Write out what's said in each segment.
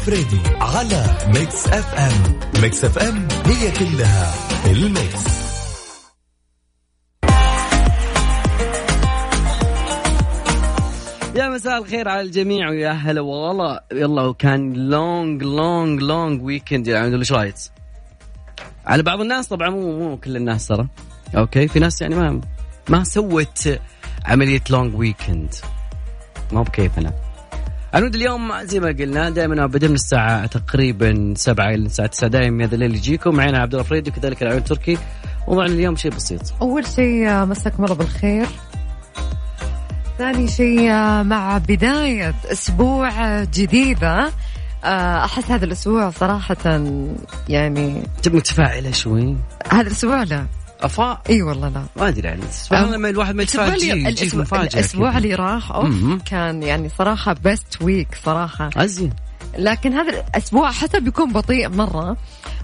الفريدي على ميكس اف ام. ميكس اف ام هي كلها الميكس. يا مساء الخير على الجميع ويا هلا والله. يلا وكان long long long weekend يعني إيش رايك؟ على بعض الناس طبعا مو مو كل الناس ترى. Okay في ناس يعني ما ما سوت عملية long weekend ما بكيفنا. عنود اليوم زي ما قلنا دائما بدأ من الساعة تقريبا 7 إلى الساعة 9 دائما هذا الليل يجيكم. معنا عبد الله فريدي وكذلك العيون التركي. موضوعنا اليوم شيء بسيط. أول شيء مساكم الله بالخير. ثاني شيء مع بداية أسبوع جديدة أحس هذا الأسبوع صراحة يعني متفائلة شوي؟ هذا الأسبوع لا. افا إي والله لا. ما أدري يعني. سبحان الله لما الواحد ما يتفاجئ يجيك مفاجأة الأسبوع اللي راح أوف كان يعني صراحة best week صراحة. أزين. لكن هذا الأسبوع حتى بيكون بطيء مرة.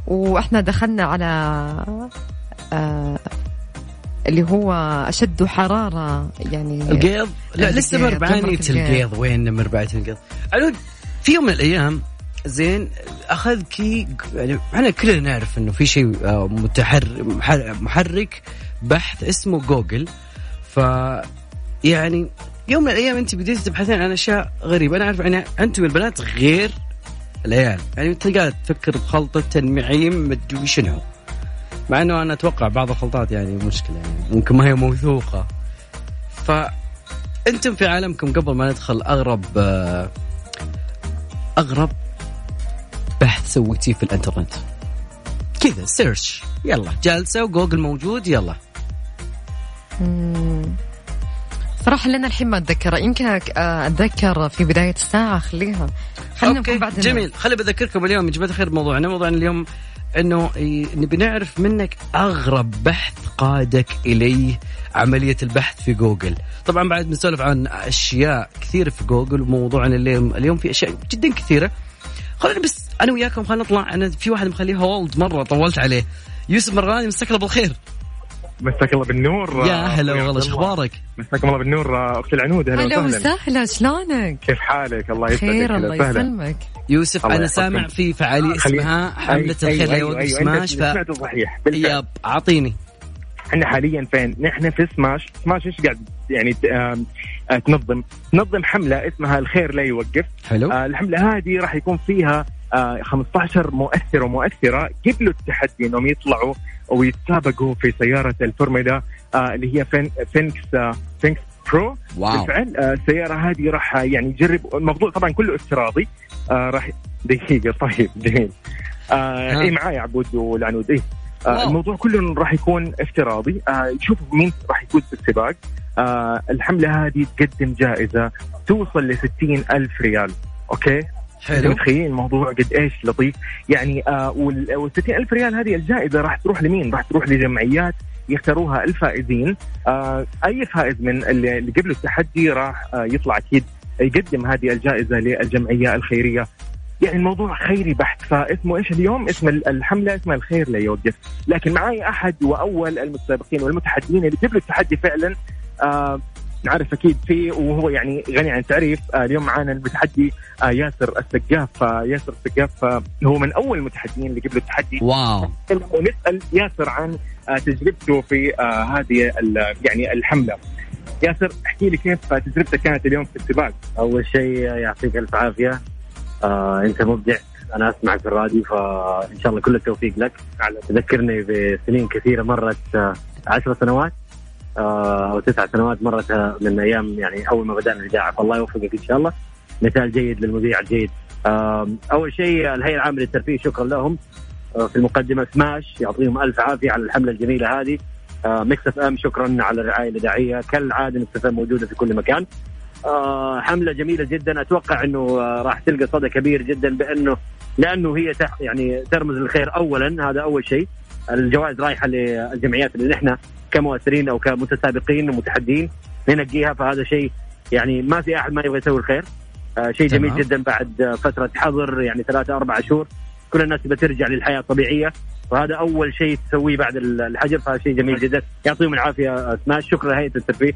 وإحنا دخلنا على آه اللي هو أشد حرارة يعني القيض؟ لا لسه مربعانية القيض. وين مربعانية القيض؟ عنود في يوم من الأيام زين أخذ كي يعني إحنا كلنا نعرف إنه في شيء آه، محرك بحث اسمه جوجل ف يعني يوم من الأيام أنت بديتي تبحثين عن أشياء غريبة. أنا أعرف يعني أنتم البنات غير العيال. يعني تلقى تفكر بخلطة تنميعيم مدري شنو. مع إنه أنا أتوقع بعض الخلطات يعني مشكلة يعني ممكن ما هي موثوقة. ف أنتم في عالمكم قبل ما ندخل أغرب آه، أغرب بحث سويتيه في الانترنت. كذا search يلا جالسة وجوجل موجود يلا. صراحة لنا الحين ما أتذكر. يمكن أتذكر في بداية الساعة خليها. خلينا okay. بعد جميل. خلي بذكركم اليوم يا جماعة الخير موضوعنا موضوعنا اليوم إنه نبي نعرف منك أغرب بحث قادك إليه عملية البحث في جوجل. طبعا بعد بنسولف عن أشياء كثيرة في جوجل وموضوعنا اليوم اليوم في أشياء جدا كثيرة. خلينا بس أنا وياكم خلينا نطلع. أنا في واحد مخليه هولد مرة طولت عليه. يوسف مرغاني مساك الله بالخير. مساك الله بالنور. يا هلا والله شو أخبارك؟ مساك الله بالنور. أختي العنود هلا وسهلا. شلونك؟ كيف حالك؟ الله يسعدك. خير الله يسلمك. يوسف أنا سامع في فعالية اسمها حملة الخير أيوة أيوة سماش ف... صحيح يب اعطيني إحنا حاليا فين؟ نحن في سماش، سماش إيش قاعد يعني تنظم؟ تنظم حملة اسمها الخير لا يوقف. حلو. آه الحملة هذه راح يكون فيها آه 15 مؤثر ومؤثرة قبلوا التحدي إنهم يطلعوا ويتسابقوا في سيارة الفورمولا آه اللي هي فين فينكس آه فينكس برو. Wow. بالفعل آه السيارة هذه راح يعني يجرب الموضوع طبعا كله افتراضي. آه راح دقيقة طيب جميل. آه اي معايا عبود والعنود. اي آه الموضوع كله راح يكون افتراضي. آه شوفوا مين راح يفوز بالسباق. آه الحملة هذه تقدم جائزة توصل ل ألف ريال. أوكي؟ حلو. متخيلين الموضوع قد إيش لطيف. يعني آه وال 60 ألف ريال هذه الجائزة راح تروح لمين؟ راح تروح لجمعيات يختاروها الفائزين. آه أي فائز من اللي قبل التحدي راح آه يطلع أكيد يقدم هذه الجائزة للجمعية الخيرية. يعني الموضوع خيري بحت فاسمه إيش اليوم؟ اسم الحملة اسمها الخير لا يوقف لكن معي أحد وأول المتسابقين والمتحدين اللي قبل التحدي فعلا آه نعرف أكيد فيه وهو يعني غني عن التعريف آه اليوم معنا المتحدي آه ياسر السقاف. آه ياسر السقاف هو من أول المتحدين اللي قبل التحدي. واو. ونسأل ياسر عن تجربته في هذه يعني الحملة. ياسر احكي لي كيف تجربتك كانت اليوم في السباق؟ أول شيء يعطيك ألف عافية. آه أنت مبدع. أنا أسمعك في الراديو فإن شاء الله كل التوفيق لك. تذكرني بسنين كثيرة مرت عشر سنوات. أو تسع سنوات مرت من أيام يعني أول ما بدأنا الإذاعة. فالله يوفقك إن شاء الله. مثال جيد للمذيع الجيد. آه أول شيء الهيئة العامة للترفيه شكرا لهم. آه في المقدمة سماش يعطيهم ألف عافية على الحملة الجميلة هذه. آه ميكس إف إم شكرا على الرعاية الإذاعية. كالعادة ميكس إف إم موجودة في كل مكان. آه حملة جميلة جدا. أتوقع إنه آه راح تلقى صدى كبير جدا بأنه لأنه هي يعني ترمز للخير اولا. هذا أول شيء. الجوائز رايحة للجمعيات اللي نحن كمؤثرين أو كمتسابقين ومتحدين ننقيها فهذا شيء يعني ما في أحد ما يبغى يسوي الخير. آه شيء جميل جدا بعد فترة حظر يعني ثلاثة أربعة شهور. كل الناس تبغى ترجع للحياة الطبيعيه وهذا أول شيء تسويه بعد الحجر فهذا شيء جميل جدا. يعطيهم العافية سماش شكرا لهيئة الترفيه.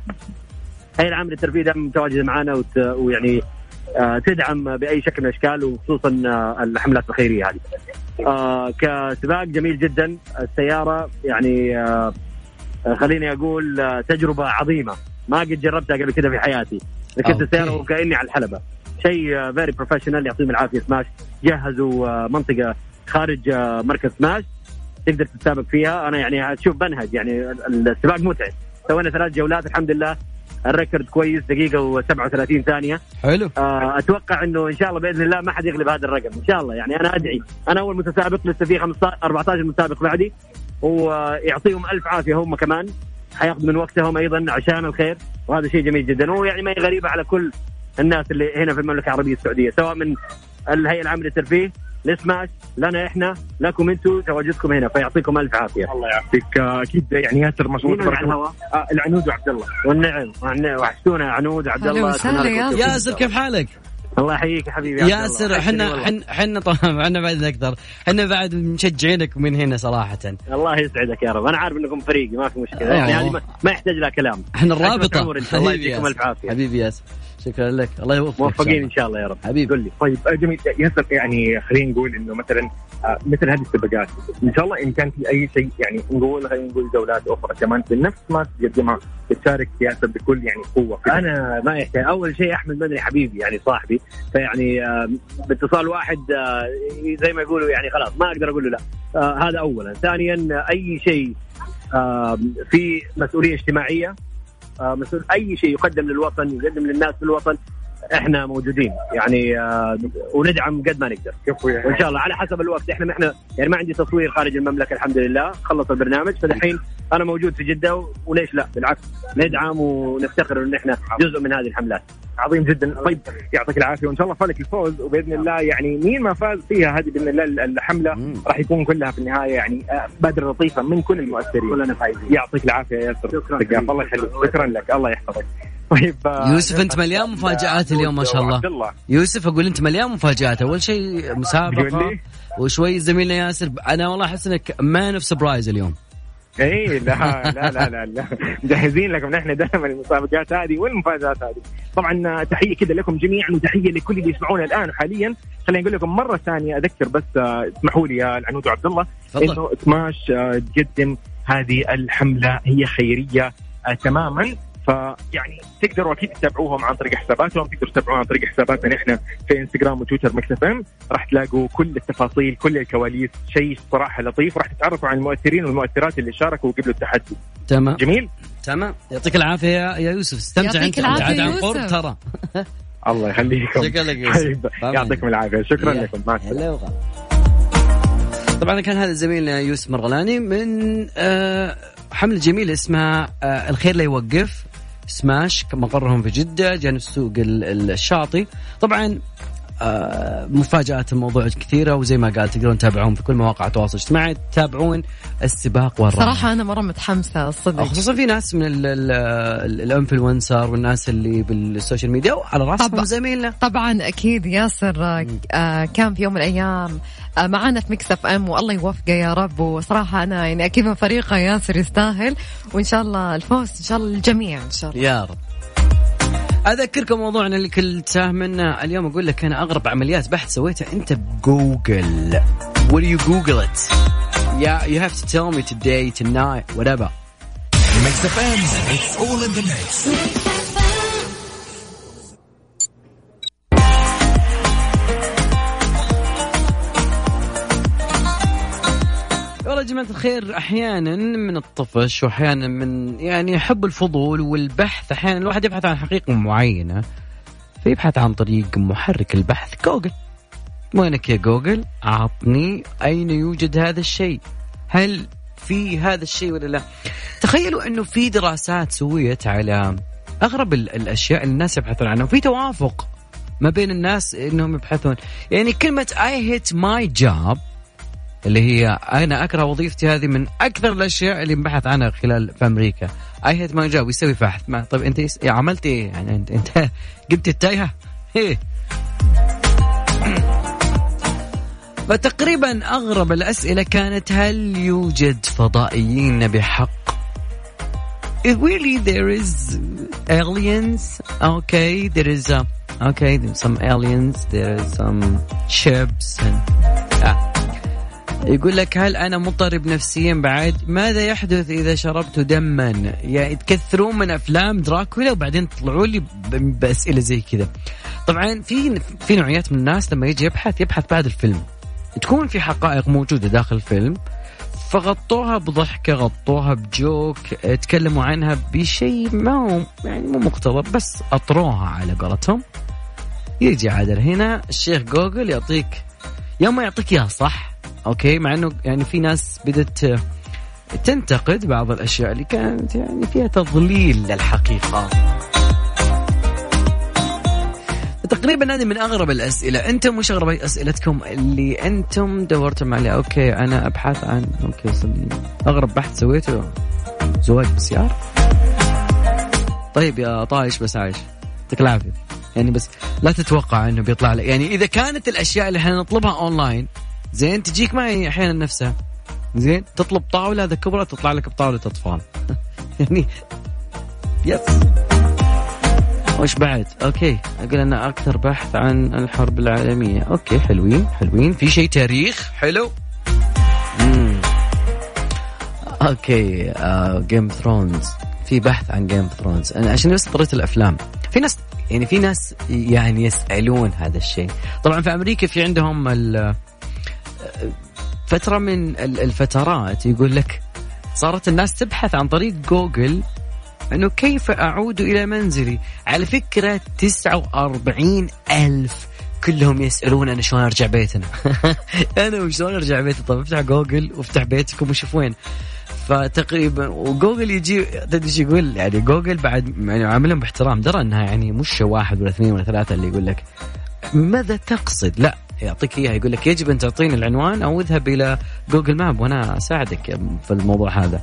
الهيئه العامة للترفيه دائما متواجدة معنا وت... ويعني آه، تدعم بأي شكل من الأشكال وخصوصا آه، الحملات الخيرية هذه. آه، كسباق جميل جدا. السيارة يعني آه، آه، خليني أقول آه، تجربة عظيمة. ما قد جربتها قبل كذا في حياتي. ركبت. السيارة وكأني على الحلبة. شيء very professional يعطيهم العافية. سماش جهزوا آه، منطقة خارج آه، مركز سماش. تقدر تتسابق فيها. أنا يعني أشوف بنهج يعني ال- السباق متعب. سوينا ثلاث جولات الحمد لله. الريكورد كويس دقيقة و37 ثانية. حلو. آه، أتوقع إنه إن شاء الله بإذن الله ما حد يغلب هذا الرقم إن شاء الله يعني أنا أدعي. أنا أول متسابق لسه في 15 14 متسابق بعدي ويعطيهم ألف عافية هم كمان. حياخذ من وقتهم أيضا عشان الخير وهذا شيء جميل جدا. ويعني ما هي غريبة على كل الناس اللي هنا في المملكة العربية السعودية سواء من الهيئة العامة للترفيه لسماش لنا إحنا لكم أنتم تواجدكم هنا فيعطيكم ألف عافية الله يعافيك آه، أكيد يعني ياسر ما شاء الله مين تبارك على الله الهواء؟ آه، العنود وعبد الله والنعم. وحشتونا عنود عبد هلا الله ياسر. كيف حالك؟ الله يحييك يا حبيبي. ياسر إحنا. إحنا إحنا طبعا إحنا بعد أكثر إحنا بعد مشجعينك من هنا صراحة الله يسعدك يا رب أنا عارف إنكم فريقي ما في مشكلة يعني أوه. هذه ما, يحتاج لها كلام إحنا الرابطة الله حبيبي يعطيكم ياسر. الف عافية حبيبي ياسر شكرا لك. الله يوفقك موفقين إن شاء الله يا رب. حبيبي. قل لي. طيب آه، جميل. ياسر يعني خلينا نقول إنه مثلا آه، مثل هذه السباقات إن شاء الله إن كان في أي شيء يعني نقول خلينا نقول جولات أخرى كمان بنفس ما تقدمها تشارك ياسر بكل يعني قوة كده. أنا ما يحتاج. أول شيء أحمد مدني حبيبي يعني صاحبي. فيعني آه، باتصال واحد زي ما يقولوا يعني خلاص ما أقدر أقول له لا. هذا اولا. ثانيا أي شيء في مسؤولية اجتماعية مسؤول. أي شيء يقدم للوطن يقدم للناس في الوطن إحنا موجودين. يعني آه، وندعم قد ما نقدر. وإن شاء الله على حسب الوقت. إحنا إحنا يعني ما عندي تصوير خارج المملكة الحمد لله. خلص البرنامج. فدحين أنا موجود في جدة وليش لا؟ بالعكس. ندعم ونفتخر إن إحنا جزء من هذه الحملات. عظيم جدا. طيب. يعطيك العافية. وإن شاء الله فالك الفوز. وبإذن الله يعني مين ما فاز فيها هذه بإذن الله الحملة. راح يكون كلها في النهاية يعني آه، بادره لطيفة من كل المؤثرين. كلنا فايزين. يعطيك العافية يا ياسر شكراً. الله يخليك. شكرا لك. الله يحفظك. طيب آه، يوسف أنت مليان مفاجآت اليوم ما شاء الله. يوسف أقول أنت مليان مفاجآت. أول شيء مسابقة؟ وشوي زميلنا ياسر. أنا والله أحس إنك man of surprise اليوم. اي لا لا لا لا, لا. مجهزين لكم نحن دائما المسابقات هذه والمفاجآت هذه. طبعا آه، تحية كده لكم جميعا وتحية لكل اللي يسمعونا الآن حاليا. خليني أقول لكم مرة ثانية أذكر بس آه، اسمحوا لي يا العنود وعبد الله إنه سماش تقدم هذه الحملة هي خيرية تماما. فيعني تقدروا أكيد تتابعوهم عن طريق حساباتهم تقدروا تتابعوهم عن طريق حساباتنا نحن في إنستغرام وتويتر Mix FM. راح تلاقوا كل التفاصيل كل الكواليس شيء صراحة لطيف راح تتعرفوا عن المؤثرين والمؤثرات اللي شاركوا قبل التحدي. تمام. جميل؟ تمام. يعطيك العافية يا يوسف. استمتع أنت. عن. قرب ترى. الله يخليكم. شكرا لك يوسف. طيب، طبعاً. يعطيكم العافية. شكرا. لكم. مع السلامة. طبعا كان هذا زميلنا يوسف مرغلاني من آه، حملة جميلة اسمها آه، الخير لا يوقف. سماش مقرهم في جدة جانب ال- الشاطئ. طبعا آه، مفاجآت الموضوع كثيرة وزي ما قال تقدرون تتابعون في كل مواقع التواصل الاجتماعي تتابعون السباق والرمي صراحة أنا مرة متحمسة الصدق. خصوصا في ناس من ال- ال- ال- الـ influencer والناس اللي بالسوشيال ميديا وعلى رأسهم. زميلنا. طبعا أكيد ياسر آه، آه، كان في يوم من الأيام معانا في Mix FM والله يوفقه يا رب. وصراحة أنا يعني أكيد من فريقه ياسر يستاهل وإن شاء الله الفوز إن شاء الله للجميع إن شاء الله. يا رب. اذكركم موضوعنا اللي كل ساه منا اليوم أقول لك أنا اغرب عمليات بحث سويتها انت ب Google do you Google it? Yeah, you have to tell me today, tonight, whatever. Mix FM, it's all in the mix. يا جماعة الخير أحيانا من الطفش وأحيانا من يعني حب الفضول والبحث أحيانا الواحد يبحث عن حقيقة معينة فيبحث عن طريق محرك البحث. جوجل. وينك يا جوجل؟ أعطني أين يوجد هذا الشيء. هل في هذا الشيء ولا لا؟ تخيلوا أنه في دراسات سويت على أغرب ال- الأشياء اللي الناس يبحثون عنها وفي توافق ما بين الناس إنهم يبحثون. يعني كلمة I hate my job اللي هي أنا أكره وظيفتي هذه من أكثر الأشياء اللي انبحث عنها خلال في أمريكا. I hate my job يسوي بحث ما طيب أنت يس... يا عملت إيه؟ يعني انت أنت جبت التايهه إيه. فتقريبا أغرب الأسئلة كانت هل يوجد فضائيين بحق؟ Really there is aliens okay there is a okay some aliens there is some ships and. يقول لك هل أنا مضطرب نفسيا بعد؟ ماذا يحدث إذا شربت دما؟ يعني تكثرون من أفلام دراكولا وبعدين تطلعوا لي بأسئلة زي كذا. طبعا في في نوعيات من الناس لما يجي يبحث يبحث بعد الفيلم. تكون في حقائق موجودة داخل الفيلم فغطوها بضحكة غطوها بجوك تكلموا عنها بشيء ما هو يعني مو مقتضب بس أطروها على قولتهم. يجي عادل هنا الشيخ جوجل يعطيك يوم ما يعطيك إياها صح؟ okay مع إنه يعني في ناس بدت تنتقد بعض الأشياء اللي كانت يعني فيها تضليل للحقيقة. تقريبا هذه من أغرب الأسئلة. أنتم وش أغرب أسئلتكم اللي أنتم دورتم عليها؟ أوكي أنا أبحث عن okay صدقني أغرب بحث سويته زواج بسيارة طيب يا طايش بس عايش. يعطيك العافية. يعني بس لا تتوقع إنه بيطلع لك. يعني إذا كانت الأشياء اللي إحنا نطلبها أونلاين زين تجيك معي أحيانا نفسها. زين تطلب طاولة هذا كبرى تطلع لك بطاولة أطفال. يعني yes. وش بعد؟ okay أقول أنا أكثر بحث عن الحرب العالمية، okay حلوين حلوين. في شيء تاريخ؟ حلو. مم. okay Game of Thrones في بحث عن Game Thrones أنا عشان بس قريت الأفلام. في ناس يعني في ناس يعني يسألون هذا الشيء. طبعا في أمريكا في عندهم فترة من الفترات يقول لك صارت الناس تبحث عن طريق جوجل أنه كيف أعود إلى منزلي. على فكرة 49 ألف كلهم يسألون أنا شلون أرجع بيتنا. أنا وشلون أرجع بيتي؟ طب افتح جوجل وافتح بيتكم وشوف وين. فتقريبا وجوجل يجي تدري يقول؟ يعني جوجل بعد يعني عاملهم باحترام. درى إنها يعني مش واحد ولا اثنين ولا ثلاثة اللي يقول لك. ماذا تقصد؟ لا يعطيك إياها. يقول لك يجب أن تعطيني العنوان أو اذهب إلى Google Map وأنا أساعدك في الموضوع هذا.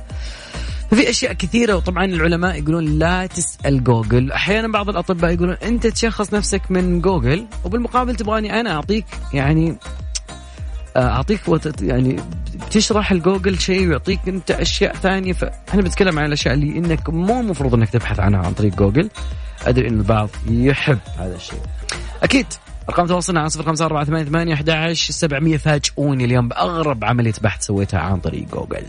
ففي أشياء كثيرة وطبعا العلماء يقولون لا تسأل جوجل. أحيانا بعض الأطباء يقولون أنت تشخص نفسك من جوجل وبالمقابل تبغاني أنا أعطيك يعني آه، أعطيك يعني تشرح الجوجل شيء ويعطيك أنت أشياء ثانية. فاحنا بنتكلم عن الاشياء اللي إنك مو المفروض إنك تبحث عنها عن طريق جوجل. أدري إن البعض يحب هذا الشيء. أكيد. أرقام تواصلنا على صفر خمسة أربعة ثمانية ثمانية أحد عشر سبعمية فاجئوني اليوم بأغرب عملية بحث سويتها عن طريق جوجل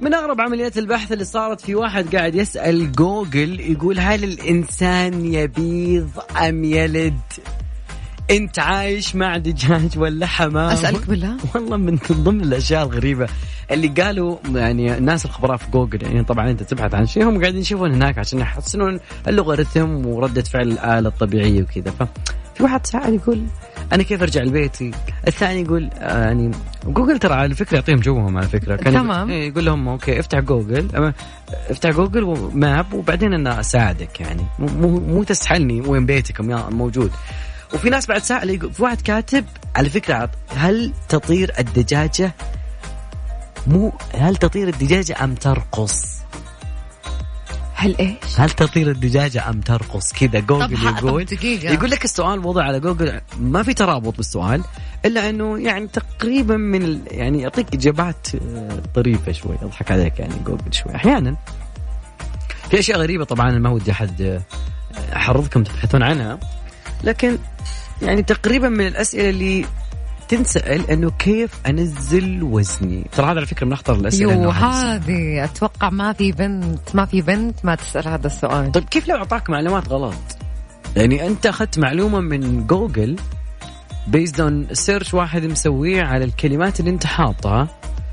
من أغرب عمليات البحث اللي صارت في واحد قاعد يسأل جوجل يقول هل الإنسان يبيض أم يلد؟ انت عايش مع دجاج ولا حمام؟ أسألك بالله؟ والله من ضمن الأشياء الغريبة اللي قالوا يعني الناس الخبراء في جوجل يعني طبعا أنت تبحث عن شيء هم قاعدين يشوفون هناك عشان يحسنون اللوغاريتم وردة فعل الآلة الطبيعية وكذا. ففي واحد سأل يقول أنا كيف أرجع لبيتي؟ الثاني يقول آه يعني جوجل ترى على فكرة يعطيهم جوهم على فكرة. كان تمام. إيه، يقول لهم okay افتح جوجل افتح جوجل map وبعدين أنا أساعدك يعني. مو مو تسحلني وين بيتكم يا موجود. وفي ناس بعد سأل في واحد كاتب على فكرة هل تطير الدجاجة مو هل تطير الدجاجة أم ترقص؟ هل إيش؟ هل تطير الدجاجة أم ترقص كذا جوجل يقول دقيقة. يقول لك السؤال وضع على جوجل ما في ترابط بالسؤال إلا أنه يعني تقريبا من يعني يعطيك إجابات آه، طريفة شوي يضحك عليك يعني جوجل شوي أحيانا في أشياء غريبة طبعا ما ودي أحد آه، أحرضكم تبحثون عنها لكن يعني تقريبا من الأسئلة اللي تنسأل إنه كيف أنزل وزني. ترى هذا على فكرة من اخطر الأسئلة يو هذه أتوقع ما في بنت ما في بنت ما تسأل هذا السؤال. طيب كيف لو أعطاك معلومات غلط؟ يعني أنت أخذت معلومة من جوجل based on search واحد مسويه على الكلمات اللي أنت حاطها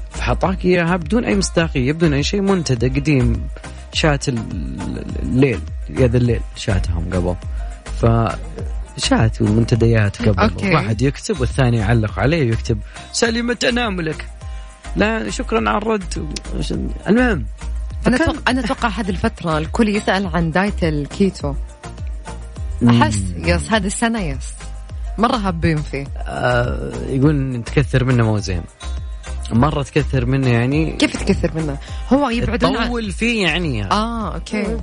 فحطاك إياها بدون أي مصداقية بدون أي شيء منتدى قديم شات الليل يا ذا الليل شاتهم قبل. ف شات ومنتديات قبل. أوكي. واحد يكتب والثاني يعلق عليه ويكتب سلمت أناملك. لا شكرا على الرد. المهم أنا أتوقع أنا أتوقع هذه الفترة الكل يسأل عن دايت الكيتو أحس yes هذه السنة yes. مرة هابين فيه. آه يقول تكثر منه مو زين. مرة تكثر منه يعني كيف تكثر منه؟ هو يبعدون تطول فيه يعني. آه أوكي.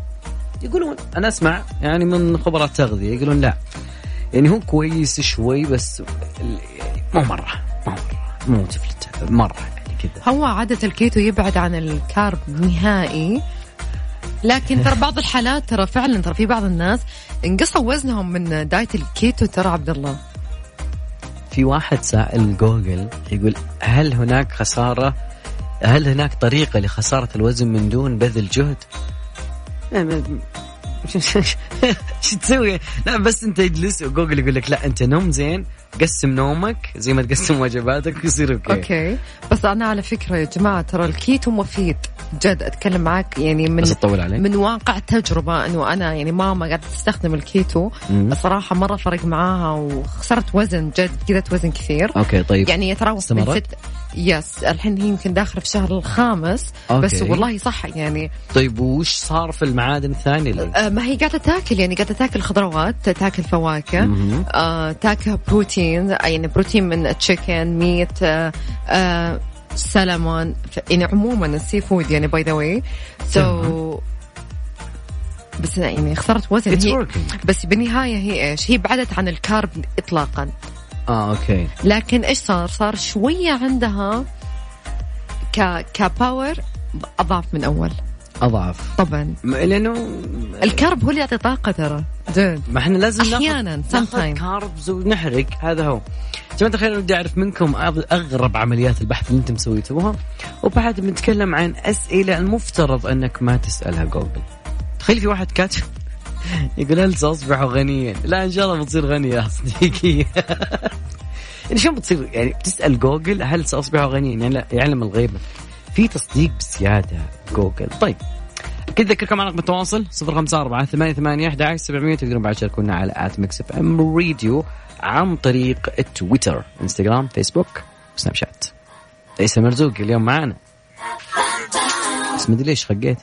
يقولون أنا أسمع يعني من خبراء التغذية يقولون لا. يعني هو كويس شوي بس مو مرة مو مرة مو تفلت مرة يعني كذا. هو عادة الكيتو يبعد عن ال carb نهائي لكن ترى بعض الحالات ترى فعلا ترى في بعض الناس انقصوا وزنهم من دايت الكيتو ترى عبد الله. في واحد سائل جوجل يقول هل هناك خسارة؟ هل هناك طريقة لخسارة الوزن من دون بذل جهد؟ شو تسوي؟ لا بس انت تجلس وجوجل يقول لك لا انت نوم زين قسم نومك زي ما تقسم وجباتك ويصير أوكي أوكي بس أنا على فكرة يا جماعة ترى الكيتو مفيد جد أتكلم معك يعني من بس تطول عليك من واقع تجربة إنه أنا يعني ماما قاعدة تستخدم الكيتو مم. الصراحة مرة فرق معاها وخسرت وزن جد خسرت وزن كثير أوكي طيب يعني يتراوح من؟ ست yes الحين هي يمكن داخلة في الشهر الخامس أوكي. بس والله صح يعني طيب وش صار في المعادن الثانية اللي آه، ما هي قاعدة تاكل يعني قاعدة تاكل خضروات تاكل فواكه. آه، تاكل بروتين يعني بروتين من chicken meat آه، آه، سلمون يعني عموما ال sea food يعني by the way so بس يعني خسرت وزن هي. بس بالنهاية هي إيش؟ هي بعدت عن ال carb اطلاقا آه أوكي لكن إيش صار؟ صار شوية عندها ك ك power اضعف من أول أضعف. طبعا. لأنه ال carb هو اللي يعطي طاقة ترى. جد ما إحنا لازم أحياناً، ناخذ. carbs ونحرق هذا هو. جماعة الخير بدي أعرف منكم أغ- أغرب عمليات البحث اللي أنتم سويتوها وبعد بنتكلم عن أسئلة المفترض أنك ما تسألها جوجل. تخيل في واحد كاتب يقول هل سأصبح غنيا؟ لا إن شاء الله بتصير غني يا صديقي. يعني شلون بتصير؟ يعني بتسأل جوجل هل سأصبح غنيا؟ يعني يعلم الغيب في تصديق بزيادة جوجل. طيب. أكيد ذكركم على رقم التواصل 054 88 11 700 تقدرون بعد تشاركونا على at Mix FM Radio عن طريق تويتر إنستغرام فيسبوك وسناب شات. عيسى مرزوق اليوم معانا بس ما أدري ليش خقيت.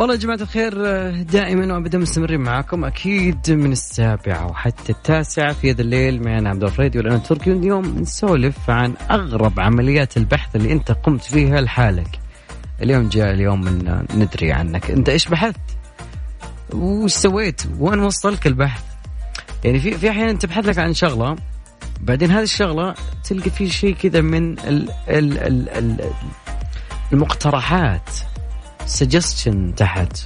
والله يا جماعة الخير دائما وابدا مستمرين معاكم أكيد من السابعة وحتى التاسعة في هذا الليل معنا عبد الفريدي وأنا تركي اليوم نسولف عن أغرب عمليات البحث اللي أنت قمت فيها لحالك. اليوم جاء اليوم من ندري عنك، أنت إيش بحثت؟ وش سويت؟ وين وصلك البحث؟ يعني في في أحيانا تبحث لك عن شغلة بعدين هذه الشغلة تلقى في شيء كذا من ال ال ال ال المقترحات suggestion تحت.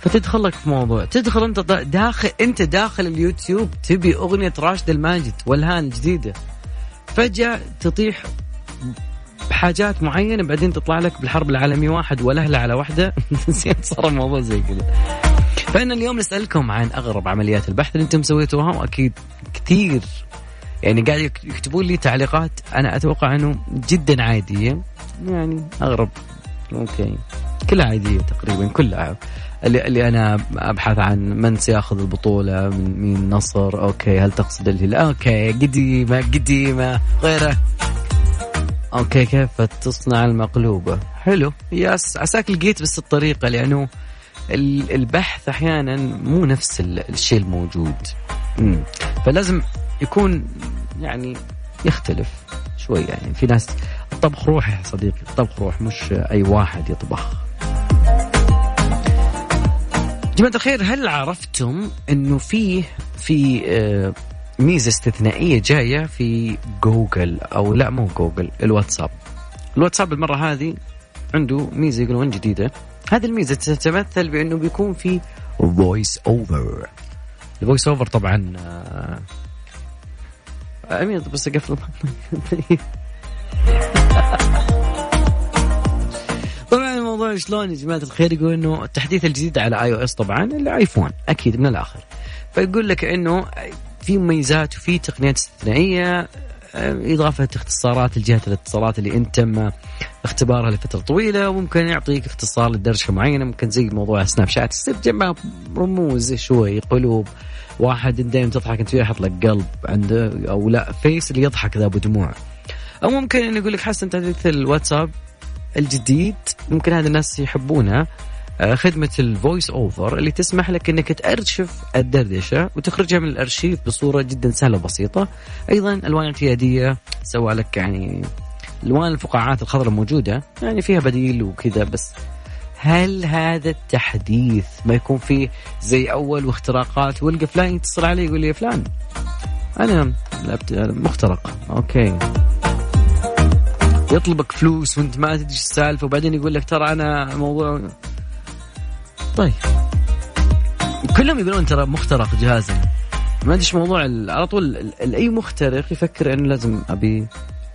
فتدخل لك في موضوع. تدخل أنت دا- داخل أنت داخل اليوتيوب تبي أغنية راشد الماجد وألحان جديدة. فجأة تطيح بحاجات معينة بعدين تطلع لك بالحرب العالمية واحد ولهله على واحدة زين صار الموضوع زي كذا. فإن اليوم نسألكم عن أغرب عمليات البحث اللي أنتم سويتوها وأكيد كثير. يعني قاعد يك- يكتبون لي تعليقات أنا أتوقع أنه جدا عادية. يعني أغرب أوكي كلها عادية تقريبا كلها اللي, اللي أنا أبحث عن من سيأخذ البطولة من مين نصر أوكي هل تقصد الهلال؟ أوكي قديمة قديمة غيره. أوكي كيف تصنع المقلوبة؟ حلو. yes عساك لقيت بس الطريقة لأنه ال- البحث أحيانا مو نفس ال- الشيء الموجود. مم. فلازم يكون يعني يختلف شوي يعني. في ناس الطبخ روح يا صديقي الطبخ روح مش أي واحد يطبخ. جماعة الخير هل عرفتم إنه فيه في آه، ميزة استثنائية جاية في جوجل؟ أو لا مو جوجل الواتساب. الواتساب المرة هذه عنده ميزة يقولون جديدة؟ هذه الميزة تتمثل بإنه بيكون في voice over ال voice over طبعا آه، أمين بس اقفل شلون يا جماعة الخير؟ يقول إنه التحديث الجديد على iOS طبعا الآيفون أكيد من الآخر. فيقول لك إنه في مميزات وفي تقنيات استثنائيه آه، إضافة اختصارات لجهة الاتصالات اللي انت تم اختبارها لفترة طويلة وممكن يعطيك اختصار لدرجة معينة. ممكن زي موضوع سناب شات. تصير جنبها رموز شوي قلوب. واحد دائما تضحك أنت يحط لك قلب عنده أو لا فيس اللي يضحك ذا أبو دموع. أو ممكن إنه يقول لك حسن تحديث الواتساب. الجديد. ممكن هذا الناس يحبونها آه، خدمة ال voice over اللي تسمح لك إنك تأرشف الدردشة وتخرجها من الأرشيف بصورة جدا سهلة وبسيطة. أيضا ألوان اعتيادية سوى لك يعني ألوان الفقاعات الخضراء موجودة يعني فيها بديل وكذا بس هل هذا التحديث ما يكون فيه زي أول واختراقات والقى فلان يتصل علي يقول لي فلان؟ أنا مخترق. okay. يطلبك فلوس وانت ما تدري السالفة وبعدين يقول لك ترى أنا موضوع طيب. كلهم يقولون ترى مخترق جهازنا ما أدري إيش موضوع على طول أي مخترق يفكر إنه لازم أبي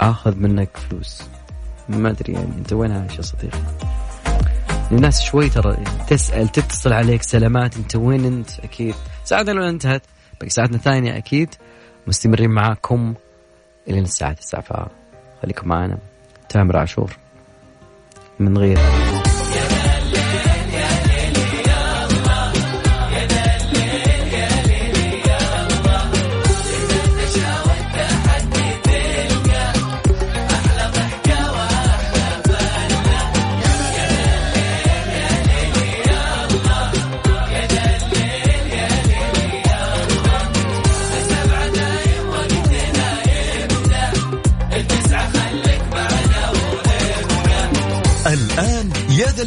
آخذ منك فلوس. ما أدري يعني أنت وين عايش يا صديقي الناس شوي ترى تسأل تتصل عليك سلامات أنت وين أنت؟ أكيد. ساعتنا لو انتهت باقي ساعتنا الثانية أكيد. مستمرين معاكم إلى الساعة 9 فخليكم معنا. تامر عاشور. من غير.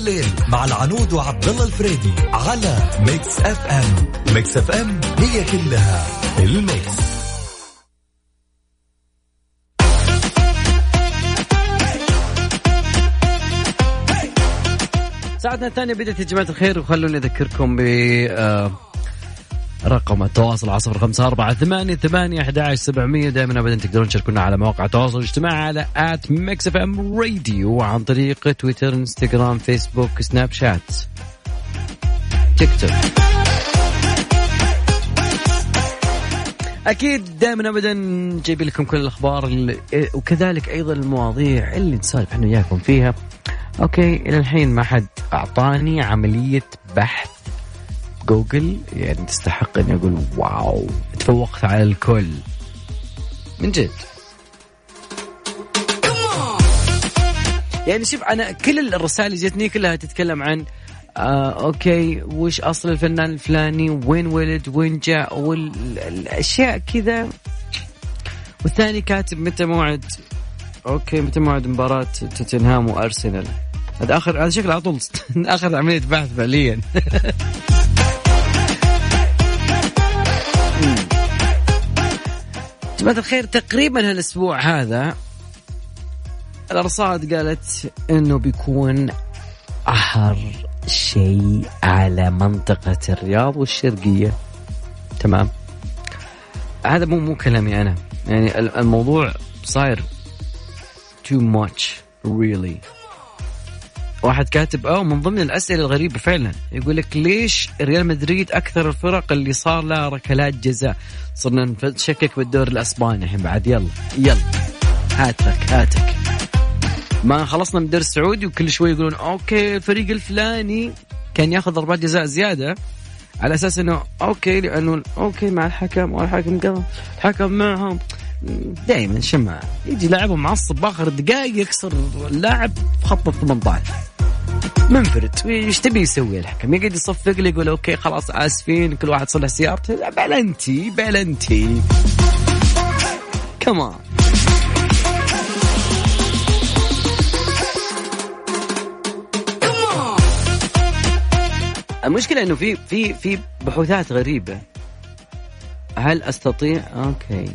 الليل مع العنود وعبد الله الفريدي على Mix FM. Mix FM هي كلها ال mix. ساعتنا الثانية بدأت يا جماعة الخير وخلوني أذكركم ب آه، رقم التواصل على صفر خمسة أربعة ثمانية ثمانية أحد عشر سبعمية. دائما أبدا تقدرون تشاركونا على مواقع التواصل الاجتماعي على at Mix FM Radio عن طريق تويتر إنستغرام فيسبوك سناب شات تيك توك. أكيد دائما ابدا جايبين لكم كل الأخبار وكذلك أيضا المواضيع اللي نسولف إحنا وياكم فيها. okay إلى الحين ما حد أعطاني عملية بحث جوجل يعني تستحق اني أقول wow. تفوقت على الكل. من جد. يعني شوف أنا كل الرسائل اللي جتني كلها تتكلم عن آه okay وش أصل الفنان الفلاني وين ولد وين جاء والاشياء كذا. والثاني كاتب متى موعد؟ okay متى موعد مباراة توتنهام وأرسنال؟ هذا آخر هذا شكله على طول آخر عملية بحث فعليا. جماعة الخير. تقريبا هالأسبوع هذا الأرصاد قالت إنه بيكون أحر شيء على منطقة الرياض والشرقية. تمام؟ هذا مو مو كلامي أنا. يعني الموضوع صاير too much really. واحد كاتب أو من ضمن الأسئلة الغريبة فعلا. يقول لك ليش ريال مدريد أكثر الفرق اللي صار لها ركلات جزاء؟ صرنا نشكك بالدوري الأسباني. الحين بعد يلا يلا. هاتك هاتك. ما خلصنا من الدوري السعودي وكل شوي يقولون okay الفريق الفلاني كان ياخذ ضربات جزاء زيادة على أساس إنه okay لأنه okay مع الحكم والحكم قال الحكم معهم. دائما شماعة يجي لاعبهم معصب باخر دقائق يكسر اللاعب خط ال 18 منفرد. إيش تبي يسوي الحكم؟ يقعد يصفق لي يقول okay خلاص آسفين كل واحد صلح سيارته. بلنتي بلنتي. كمان المشكلة إنه في في في بحوثات غريبة. هل أستطيع؟ okay.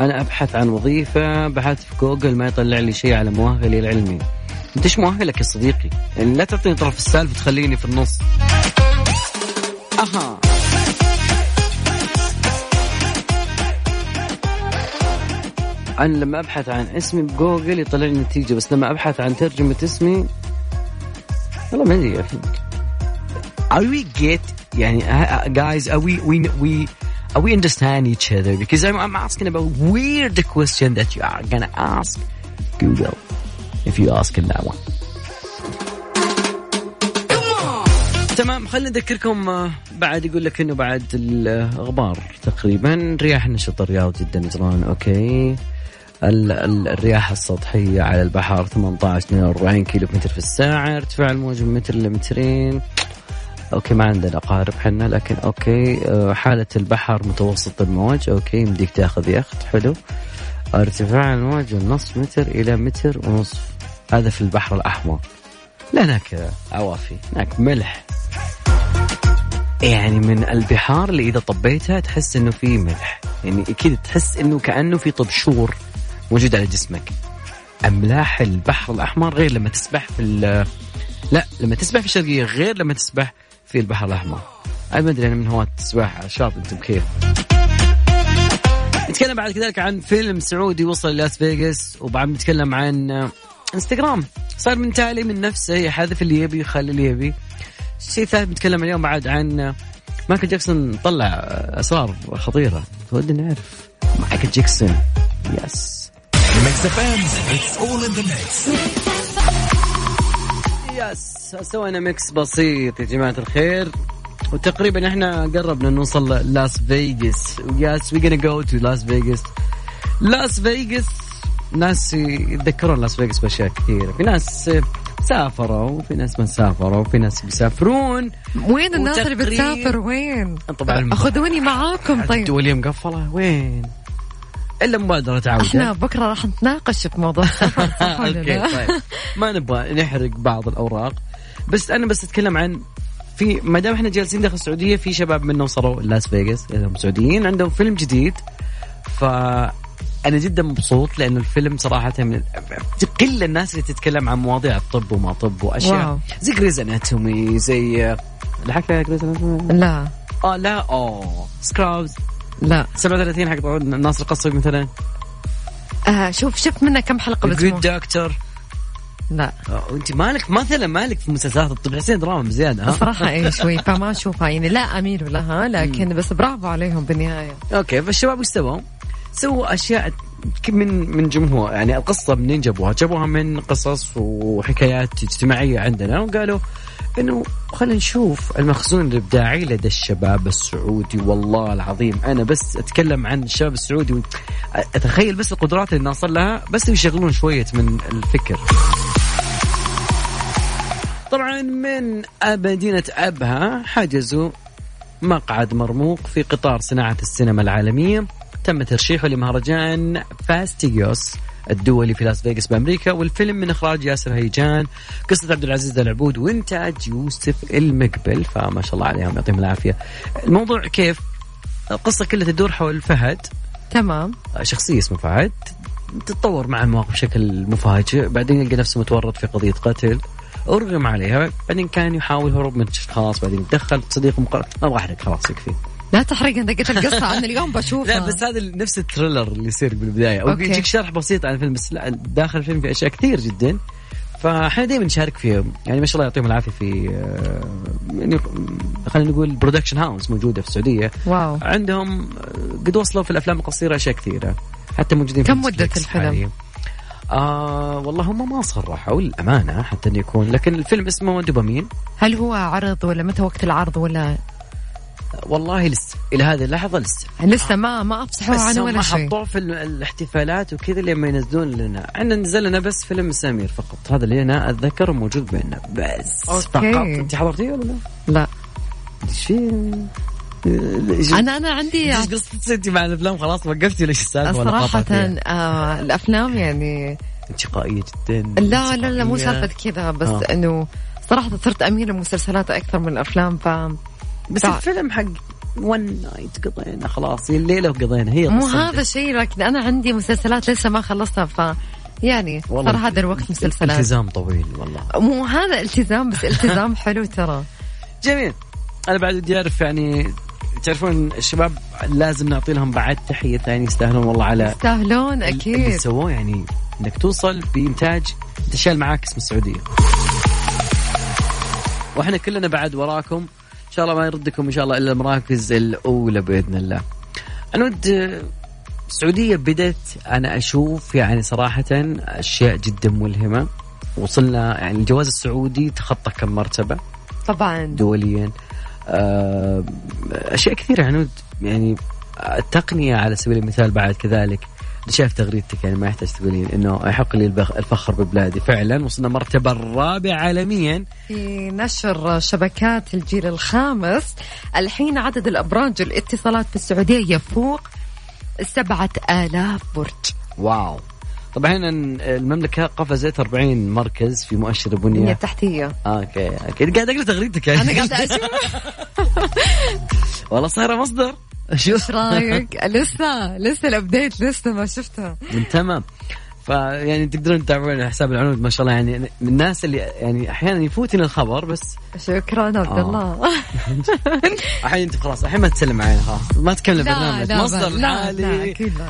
أنا أبحث عن وظيفة بحثت في جوجل ما يطلع لي شيء على مؤهلي العلمي. أنت إيش مؤهلك يا صديقي؟ يعني لا تعطيني طرف السالفة تخليني في النص. أها. أنا لما أبحث عن اسمي بجوجل يطلع لي نتيجة بس لما أبحث عن ترجمة اسمي والله ما أدري Are we get يعني guys are we we we we understand each other? Because I'm, I'm asking about weird question that you are gonna ask Google if you ask in that one. تمام خلينا نذكركم آه، بعد يقول لك إنه بعد الأخبار تقريبا. رياح نشط الرياض جدا نجران okay. الرياح السطحية على البحر 18 42 كيلو متر في الساعة ارتفاع الموج من متر لمترين. okay ما عندنا اقارب حنا لكن okay آه، حالة البحر متوسط الموج okay يمديك تاخذ يخت حلو. ارتفاع الموج من نصف متر إلى متر ونصف. هذا في البحر الأحمر. لا هناك عوافي هناك ملح. يعني من البحار اللي إذا طبيتها تحس إنه في ملح. يعني كذا تحس إنه كأنه في طبشور موجود على جسمك. أملاح البحر الأحمر غير لما تسبح في لا لما تسبح في الشرقية غير لما تسبح في البحر الأحمر. أنا ما أدري أنا من هواة السباحة على الشاطئ أنتم كيف نتكلم بعد كذلك عن فيلم سعودي وصل لاس فيغاس وبعد نتكلم عن إنستغرام. صار من تالي من نفسه يحذف اللي يبي يخلي اللي يبي. شيء ثالث بنتكلم اليوم بعد عن مايكل جاكسون طلع اسرار خطيرة. today نعرف. مايكل جاكسون. yes. yes سوينا mix بسيط يا جماعة الخير. وتقريبا إحنا قربنا نوصل لاس فيغاس. yes we gonna go to لاس فيغاس لاس فيغاس ناس يتذكرون لاس فيغاس بأشياء كثيرة. في ناس سافروا وفي ناس ما سافروا وفي ناس بيسافرون. وين الناس اللي بتسافر؟ وين؟ طبعا خذوني معاكم طيب. الدولية مقفلة وين؟ إلا مبادرة عودة. إحنا بكرة راح نتناقش في موضوع okay؟ طيب. ما نبغى نحرق بعض الأوراق. بس أنا بس أتكلم عن في ما دام إحنا جالسين داخل السعودية في شباب منهم صاروا لاس فيغاس هم سعوديين عندهم فيلم جديد. ف أنا جدا مبسوط لأنه الفيلم صراحة من قله الناس اللي تتكلم عن مواضيع الطب وما طب وأشياء wow. زي جريز اناتومي زي لحقت على Grey's Anatomy لا. آه لا أوه Scrubs لا. 37 حق ناصر القصبي مثلا. آه شوف شفت منه كم حلقة بس Good Doctor لا. انت مالك مثلا مالك في مسلسلات الطب. حسين دراما بزيادة ها؟ الصراحة إيه شوي فما أشوفها. يعني لا أميل لها لكن بس برافو عليهم بالنهاية. أوكي فالشباب إيش سووا؟ سووا أشياء من من جمهور. يعني القصة منين جابوها؟ جابوها من قصص وحكايات اجتماعية عندنا. وقالوا إنه خلينا نشوف المخزون الإبداعي لدى الشباب السعودي والله العظيم. أنا بس أتكلم عن الشباب السعودي اتخيل بس القدرات اللي ناصل لها بس يشغلون شوية من الفكر. طبعا من مدينة أبها حجزوا مقعد مرموق في قطار صناعة السينما العالمية. تم ترشيحه لمهرجان فاستيجوس الدولي في لاس فيغاس بأمريكا والفيلم من إخراج ياسر هيجان قصة عبد العزيز العبود وإنتاج يوسف المقبل فما شاء الله عليهم يعطيهم العافية. الموضوع كيف؟ القصة كلها تدور حول فهد. تمام. شخصية اسمه فهد. تتطور مع المواقف بشكل مفاجئ بعدين يلقى نفسه متورط في قضية قتل. أرغم عليها بعدين كان يحاول هروب من الأشخاص بعدين تدخل صديقه مقرب ما أبغى احرق خلاص يكفي. لا تحرق انت قلت القصة أنا اليوم بشوفها. لا بس هذا نفس ال trailer اللي يصير بالبداية. أو okay. بيجيك شرح بسيط عن الفيلم بس لا داخل الفيلم في أشياء كثير جدا. فاحنا دائما نشارك فيهم. يعني ما شاء الله يعطيهم العافية في آه، يعني خلينا نقول production house موجودة في السعودية. wow. عندهم آه، قد وصلوا في الأفلام القصيرة أشياء كثيرة. حتى موجودين كم نتفليكس الفيلم؟ حاليا. آه والله هم ما صرحوا للامانه حتى إنه يكون لكن الفيلم اسمه دوبامين. هل هو عرض ولا متى وقت العرض ولا؟ والله لسه إلى هذه اللحظة لسه لسه ما ما افصحوا عنه ولا شيء حطوه في ال- الاحتفالات وكذا لما ينزلون لنا إحنا نزل لنا بس فيلم سمير فقط هذا اللي أنا أتذكر موجود بيننا بس أوكي. فقط أنت حضرتيه ولا لا؟ لا إيش؟ إيش- أنا أنا عندي إيش أنت مع الأفلام خلاص وقفتي ليش السالفة ولا صراحة قاطعتيها؟ آه الأفلام يعني انت شقائيه جدا لا لا لا مو. سالفة كذا بس آه. إنه صراحة صرت أميل للمسلسلات أكثر من الأفلام ف بس تع- الفيلم حق ون نايت قضينا خلاص الليلة وقضينا هي مو هذا الشيء لكن أنا عندي مسلسلات لسه ما خلصتها ف يعني صار هذا الوقت مسلسلات. التزام طويل والله. مو هذا التزام بس التزام حلو ترى. جميل. أنا بعد بدي أعرف يعني تعرفون الشباب لازم نعطي لهم بعد تحية ثانية يستاهلون والله على يستاهلون اللي أكيد. سووه يعني إنك توصل بإنتاج انت شايل معاك اسم السعودية. وإحنا كلنا بعد وراكم. شاء الله ما يردكم إن شاء الله إلا المراكز الأولى بإذن الله. أنا ود السعودية بدت أنا أشوف يعني صراحة أشياء جدا ملهمة. وصلنا يعني الجواز السعودي تخطى كم مرتبة. طبعا. دوليا. آه، أشياء كثيرة عنود. يعني التقنية على سبيل المثال بعد كذلك. أنا شايف تغريدتك يعني ما يحتاج تقولين إنه يحق لي الفخر ببلادي. فعلا وصلنا المرتبه الرابعه عالميا. في نشر شبكات الجيل الخامس. الحين عدد الأبراج والاتصالات في السعودية يفوق سبعة آلاف برج. واو. طبعا هنا المملكة قفزت 40 مركز في مؤشر البنية التحتية okay okay. قاعد اقرا تغريدتك يعني. أنا قاعدة أشوف. والله صايرة مصدر. شوف رأيك؟ لسه لسه ال update لسه ما شفتها. تمام. فيعني تقدرون تتابعون حساب العنود ما شاء الله. يعني من الناس اللي يعني أحيانا يفوتني الخبر بس شكرا عبد آه. الله. الحين أنت خلاص الحين ما تسلم علينا خلاص ما تكمل البرنامج. لا مصدر لا, لا أكيد لا.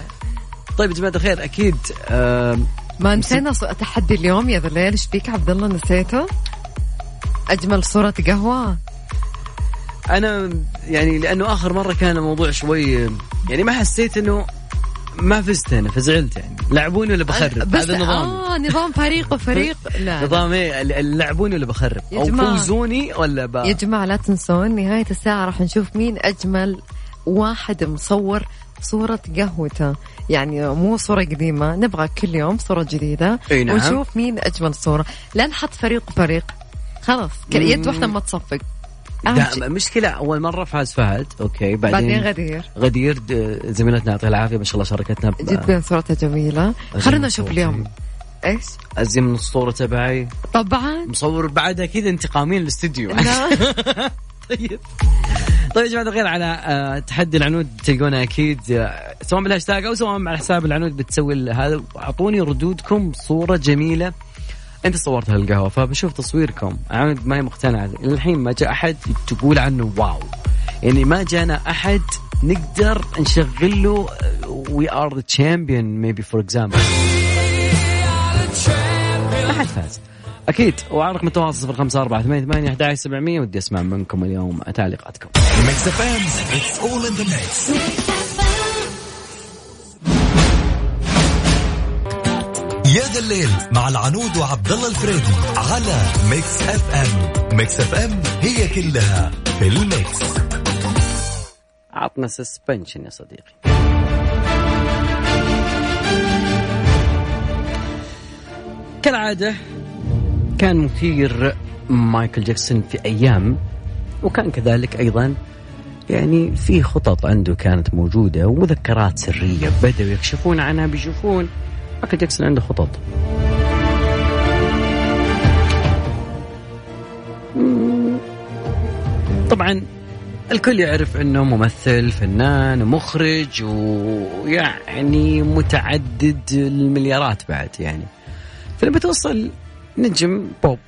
طيب يا جماعة الخير أكيد ما نسينا تحدي اليوم يا ذا الليل. إيش فيك عبد الله؟ نسيته؟ أجمل صورة قهوة. أنا يعني لأنه آخر مرة كان الموضوع شوي يعني ما حسيت إنه ما فزت أنا فزعلت يعني. لعبوني ولا بخرب؟ هذا نظام آه نظام فريق وفريق. لا نظام إيه؟ لعبوني ولا بخرب؟ أو. فوزوني ولا ب... يا جماعة لا تنسون نهاية الساعة راح نشوف مين أجمل واحد مصور صورة قهوتة. يعني مو صورة قديمة نبغى كل يوم صورة جديدة نعم. ونشوف مين أجمل صورة. لا نحط فريق وفريق. خلاص يد واحدة ما تصفق. شيء. مشكلة أول مرة فاز فهد أوكي بعدين, بعدين غدير. غدير زميلتنا يعطيها العافية ما شاء الله شاركتنا ب- جدا صورتها جميلة. خلينا نشوف اليوم. إيش؟ أزين من الصورة تبعي. طبعا. مصور بعدها كذا انتقامين الاستديو لا. طيب. طيب يا جماعة الخير على آه، تحدي العنود تلقونه أكيد آه، سواء بالهاشتاج أو سواء على حساب العنود بتسوي هذا. أعطوني ردودكم صورة جميلة. أنت صورتها القهوه فبشوف تصويركم. عنود ما هي مقتنعة. الحين ما جاء أحد تقول عنه واو. يعني ما جانا أحد نقدر نشغل له we are the champion maybe for example ما حد فاز. أكيد. وعلى رقم التواصل صفر خمسة أربعة ثمانية ثمانية أحد عشر سبعمية ودي أسمع منكم اليوم تعليقاتكم يا ذا الليل مع العنود وعبد الله الفريدي على Mix FM. Mix FM هي كلها في ال mix. عطنا suspension يا صديقي. كالعادة كان مثير مايكل جاكسون في أيام وكان كذلك أيضا يعني في خطط عنده كانت موجودة ومذكرات سرية بدأوا يكشفون عنها بيشوفون مايكل جاكسون عنده خطط. طبعا الكل يعرف إنه ممثل فنان ومخرج ويعني متعدد المليارات بعد يعني فلما توصل نجم بوب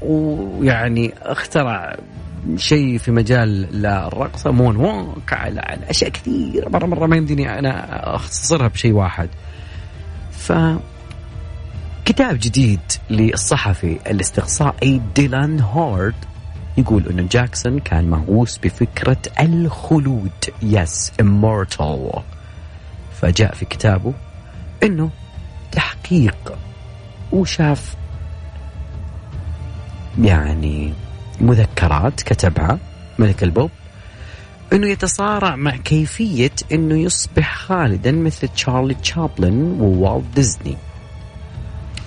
ويعني اخترع شيء في مجال الرقص moonwalk على, على أشياء كثيرة مره مرة ما يمديني أنا أختصرها بشيء واحد ف كتاب جديد للصحفي الاستقصائي ديلان هورد يقول إنه جاكسون كان مهووس بفكرة الخلود. yes immortal. فجاء في كتابه إنه تحقيق وشاف يعني مذكرات كتبها ملك البوب إنه يتصارع مع كيفية إنه يصبح خالدا مثل تشارلي تشابلن ووالت ديزني.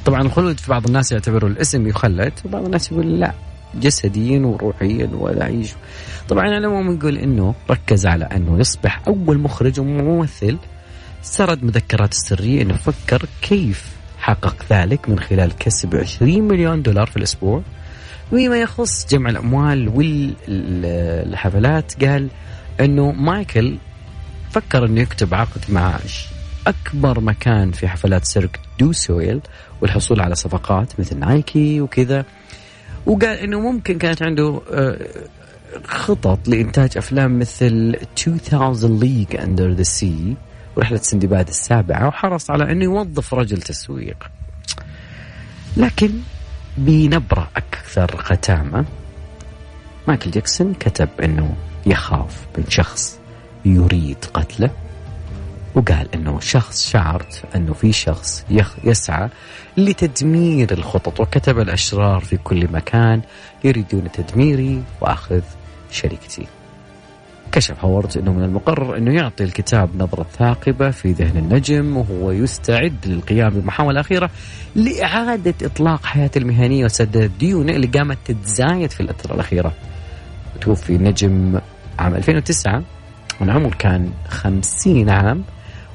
طبعا الخلود في بعض الناس يعتبروا الاسم يخلد وبعض الناس يقول لا جسديا وروحيا ولا يعيش طبعا على العموم نقول إنه ركز على إنه يصبح أول مخرج وممثل. سرد مذكراته السريه إنه فكر كيف حقق ذلك من خلال كسب 20 مليون دولار في الأسبوع. وفيما يخص جمع الأموال والحفلات قال انه مايكل فكر انه يكتب عقد مع اكبر مكان في حفلات Cirque du Soleil والحصول على صفقات مثل Nike وكذا. وقال إنه ممكن كانت عنده آه، خطط لإنتاج أفلام مثل 2000 league under the sea ورحلة سندباد السابعة وحرص على إنه يوظف رجل تسويق. لكن بنبرة أكثر ختامه مايكل جاكسون كتب إنه يخاف من شخص يريد قتله وقال إنه شخص شعرت إنه في شخص يسعى لتدمير الخطط وكتب الأشرار في كل مكان يريدون تدميري وأخذ شركتي. كشف هوارد إنه من المقرر إنه يعطي الكتاب نظرة ثاقبة في ذهن النجم وهو يستعد للقيام بمحاوله اخيره لإعادة إطلاق حياته المهنية وسداد ديونه اللي قامت تتزايد في الفترة الأخيرة. توفي النجم عام 2009 من عمر كان 50 عام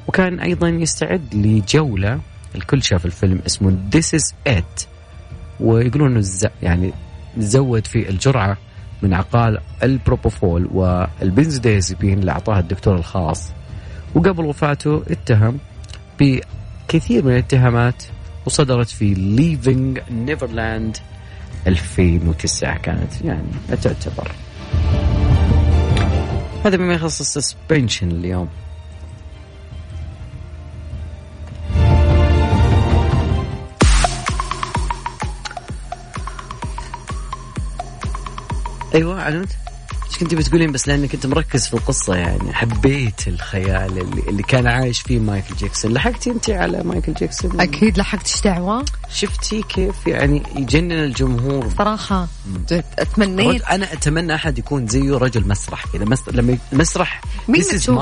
وكان أيضا يستعد لجولة الكل شاف الفيلم اسمه This is It. ويقولون إنه يعني زود في الجرعة من عقار البروبوفول والبنزودازيبين اللي أعطاها الدكتور الخاص. وقبل وفاته اتهم بكثير من الاتهامات وصدرت في Leaving Neverland 2009 كانت يعني تعتبر. هذا بما يخص ال suspension اليوم. أيوه إيش كنت بتقولين بس لانك كنت مركز في القصة يعني. حبيت الخيال اللي, اللي كان عايش فيه مايكل جاكسون لحقتي أنت على مايكل جاكسون أكيد لحقت. إيش دعوة؟ شفتي كيف يعني يجنن الجمهور؟ صراحة. أتمنيت. أنا أتمنى أحد يكون زيه رجل مسرح كذا. مس... لما المسرح مين تشوف؟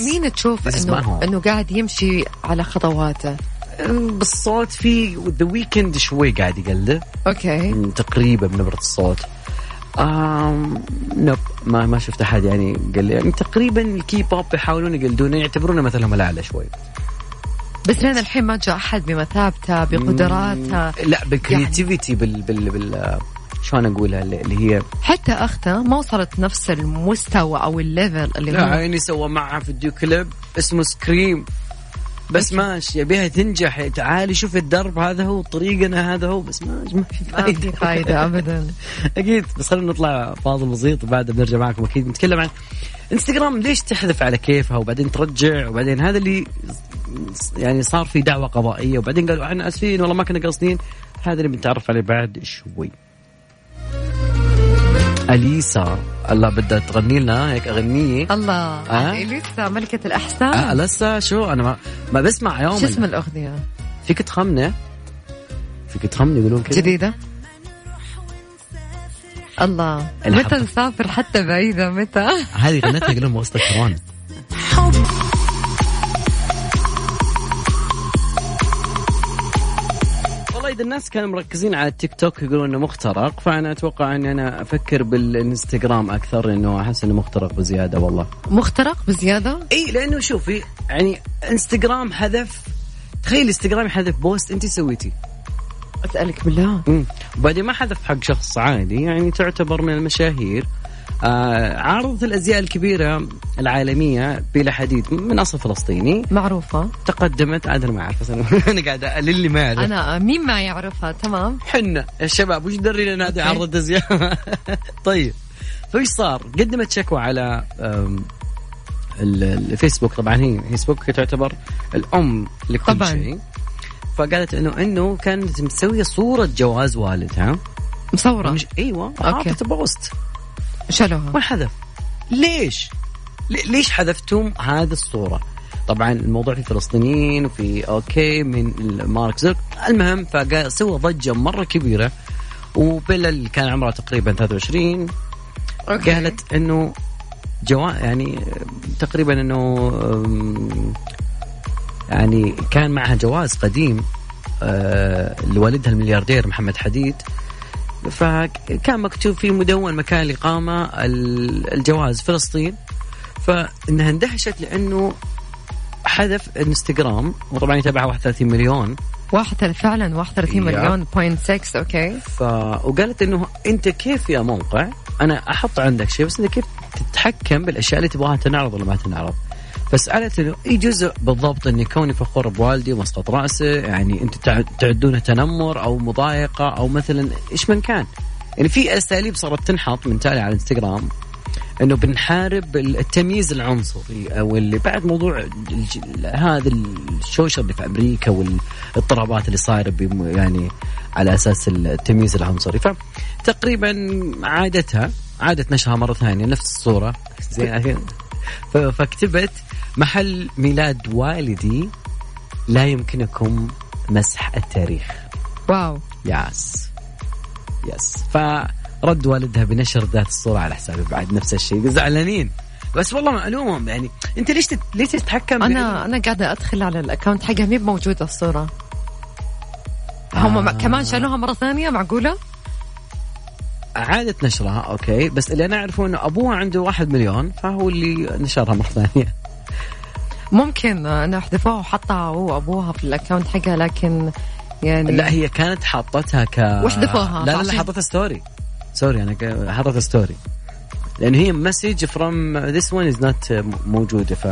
مين تشوف انه إنه قاعد يمشي على خطواته؟ بالصوت في ذا ويكند شوي قاعد يقلده okay. تقريبا من نبرة الصوت. آم nope ما ما شفت أحد يعني قال لي يعني تقريبا الكي بوب يحاولون يقلدونه يعتبرونه مثلهم الأعلى شوي. بس لين الحين ما جاء أحد بمثابته بقدراته. لا بال creativity يعني. بال بال بال شلون أقولها اللي هي حتى أخته ما وصلت نفس المستوى أو ال level اللي لا عيني سوى معها video clip اسمه Scream بس ماشي يبيها تنجح. تعالي شوف الدرب هذا هو طريقنا هذا هو بس ما ما في فايده ما في فايدة. ابدا. أكيد بس خلينا نطلع فاضل بسيط وبعدها بنرجع معكم. أكيد نتكلم عن إنستغرام ليش تحذف على كيفها؟ وبعدين ترجع وبعدين هذا اللي يعني صار في دعوة قضائية. وبعدين قالوا إحنا آسفين والله ما كنا قاصدين. هذا اللي بنتعرف عليه بعد شوي. أليسا. الله بدها تغني لنا هيك أغنية. الله. أه؟ اليسا ملكة الأحسان. أه لسه شو؟ أنا ما, ما بسمع يوم شو اسم الأغنية؟ فيك تخمنه فيك تخمني يقولون كذا جديدة؟ الله. متى نسافر حتى بعيدة؟ متى؟ هذه غنتها يقولون وسط الكورونا وايد الناس كانوا مركزين على التيك توك يقولون إنه مخترق فأنا أتوقع إني أنا أفكر بالإنستغرام أكثر لأنه أحس إنه مخترق بزيادة والله. مخترق بزيادة؟ إي لأنه شوفي يعني إنستغرام حذف تخيل إنستغرام يحذف post انت سويتي. أسألك بالله. وبعدين ما حذف حق شخص عادي يعني تعتبر من المشاهير. آه عارضة الأزياء الكبيرة العالمية بلا حديد من أصل فلسطيني. معروفة. تقدمت عاد أنا ما أعرف أنا قاعد اللي ما يعرف أنا مين ما يعرفها تمام. حنا الشباب وش درينا هذه عرضة أزياء؟ طيب فإيش صار؟ قدمت شكوى على الفيسبوك. طبعا هي فيسبوك تعتبر الأم لكل طبعا. شيء. فقالت إنه إنه كانت مسوية صورة جواز والدها. مصورة. مش إيوه حاطة post. شالوها وانحذف ليش؟ ليش حذفتم هذه الصورة؟ طبعا الموضوع في فلسطينيين وفي okay من مارك زوك المهم فسوى ضجة مرة كبيرة وبيلا اللي كان عمرها تقريبا 23 okay. قالت إنه جوا يعني تقريبا إنه يعني كان معها جواز قديم آه لوالدها الملياردير محمد حديد فكان مكتوب في مدون مكان الإقامة الجواز فلسطين. فإنها اندهشت لأنه حذف انستغرام وطبعا يتابعها 31 مليون. واحد فعلا 31 مليون point 6 okay ف وقالت إنه أنت كيف يا موقع؟ أنا أحط عندك شيء بس انت كيف تتحكم بالأشياء اللي تبغاها تنعرض ولا ما تنعرض؟ فسألت إنه اي جزء بالضبط اني كوني فخور بوالدي ومسقط رأسه؟ يعني أنتم تعدونه تنمر أو مضايقة أو مثلا إيش من كان؟ يعني في أساليب صارت تنحط من تالي على الانستغرام إنه بنحارب التمييز العنصري أو اللي بعد موضوع هذا الشوشر اللي في أمريكا والإضطرابات اللي صايرة يعني على أساس التمييز العنصري. فتقريبا عادتها عادت نشرها مرة ثانية نفس الصورة. زين فكتبت محل ميلاد والدي لا يمكنكم مسح التاريخ. واو. yes yes فرد والدها بنشر ذات الصورة على حسابي بعد نفس الشيء. زعلانين بس والله معلومة. يعني أنت ليش تت... ليش تتحكم أنا أنا قاعدة أدخل على ال account حقها. مي موجوده الصورة. هم آه. كمان شالوها مرة ثانية معقولة؟ اعاده نشرها أوكي. بس اللي أنا أعرفه إنه أبوها عنده واحد مليون فهو اللي نشرها مرة ثانية. ممكن انه حذفوها وحطها هو ابوها في الاكونت حقها لكن يعني لا هي كانت حاطتها ك وحذفوها لا لا لا حطتها ستوري سوري أنا ك- حطتها ستوري لأن هي مسج فروم ذس ون از نوت موجودة ف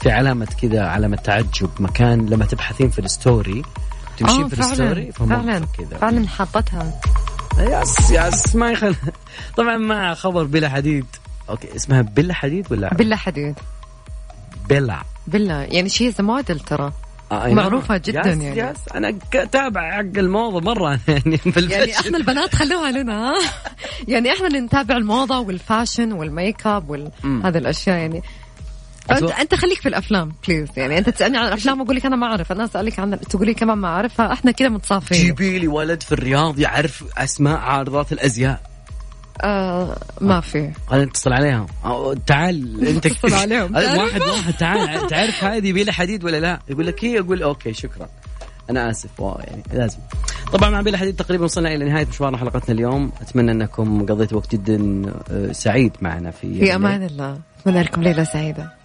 في علامة كذا علامة تعجب مكان لما تبحثين في الستوري تمشين آه، في فعلاً، ال story فعلا كذا. فعلا حطتها يس يس ما يخل طبعا مع خبر بلا حديد. okay اسمها بلا حديد ولا بالله حديد. بلا. بالله يعني شي از موديل ترى. آه، أي معروفة نعم. جداً yes يعني. يس. أنا ك- تابع حق الموضة مرة يعني بال fashion. يعني إحنا البنات خلوها لنا؟ يعني إحنا اللي نتابع الموضة وال fashion وال makeup وهذه الأشياء يعني. انت, أتوقع- أنت خليك في الأفلام please يعني أنت تسألني عن الأفلام وأقول لك أنا ما أعرف. أنا أسألك عن تقولي كمان ما أعرفها. إحنا كذا متصافين. جيبي لي ولد في الرياض يعرف أسماء عارضات الأزياء. آه ما في. خلينا نتصل عليهم. تعال انت اتصل عليهم. هذا واحد واحد تعال تعرف هذه بلا حديد ولا لا؟ يقول لك هي أقول okay شكرا. أنا آسف wow يعني لازم. طبعا مع بلا حديد تقريبا وصلنا إلى نهاية مشوار حلقتنا اليوم. أتمنى أنكم قضيتوا وقت جدا آه، سعيد معنا في في أمان الله. أتمنى لكم ليلة سعيدة.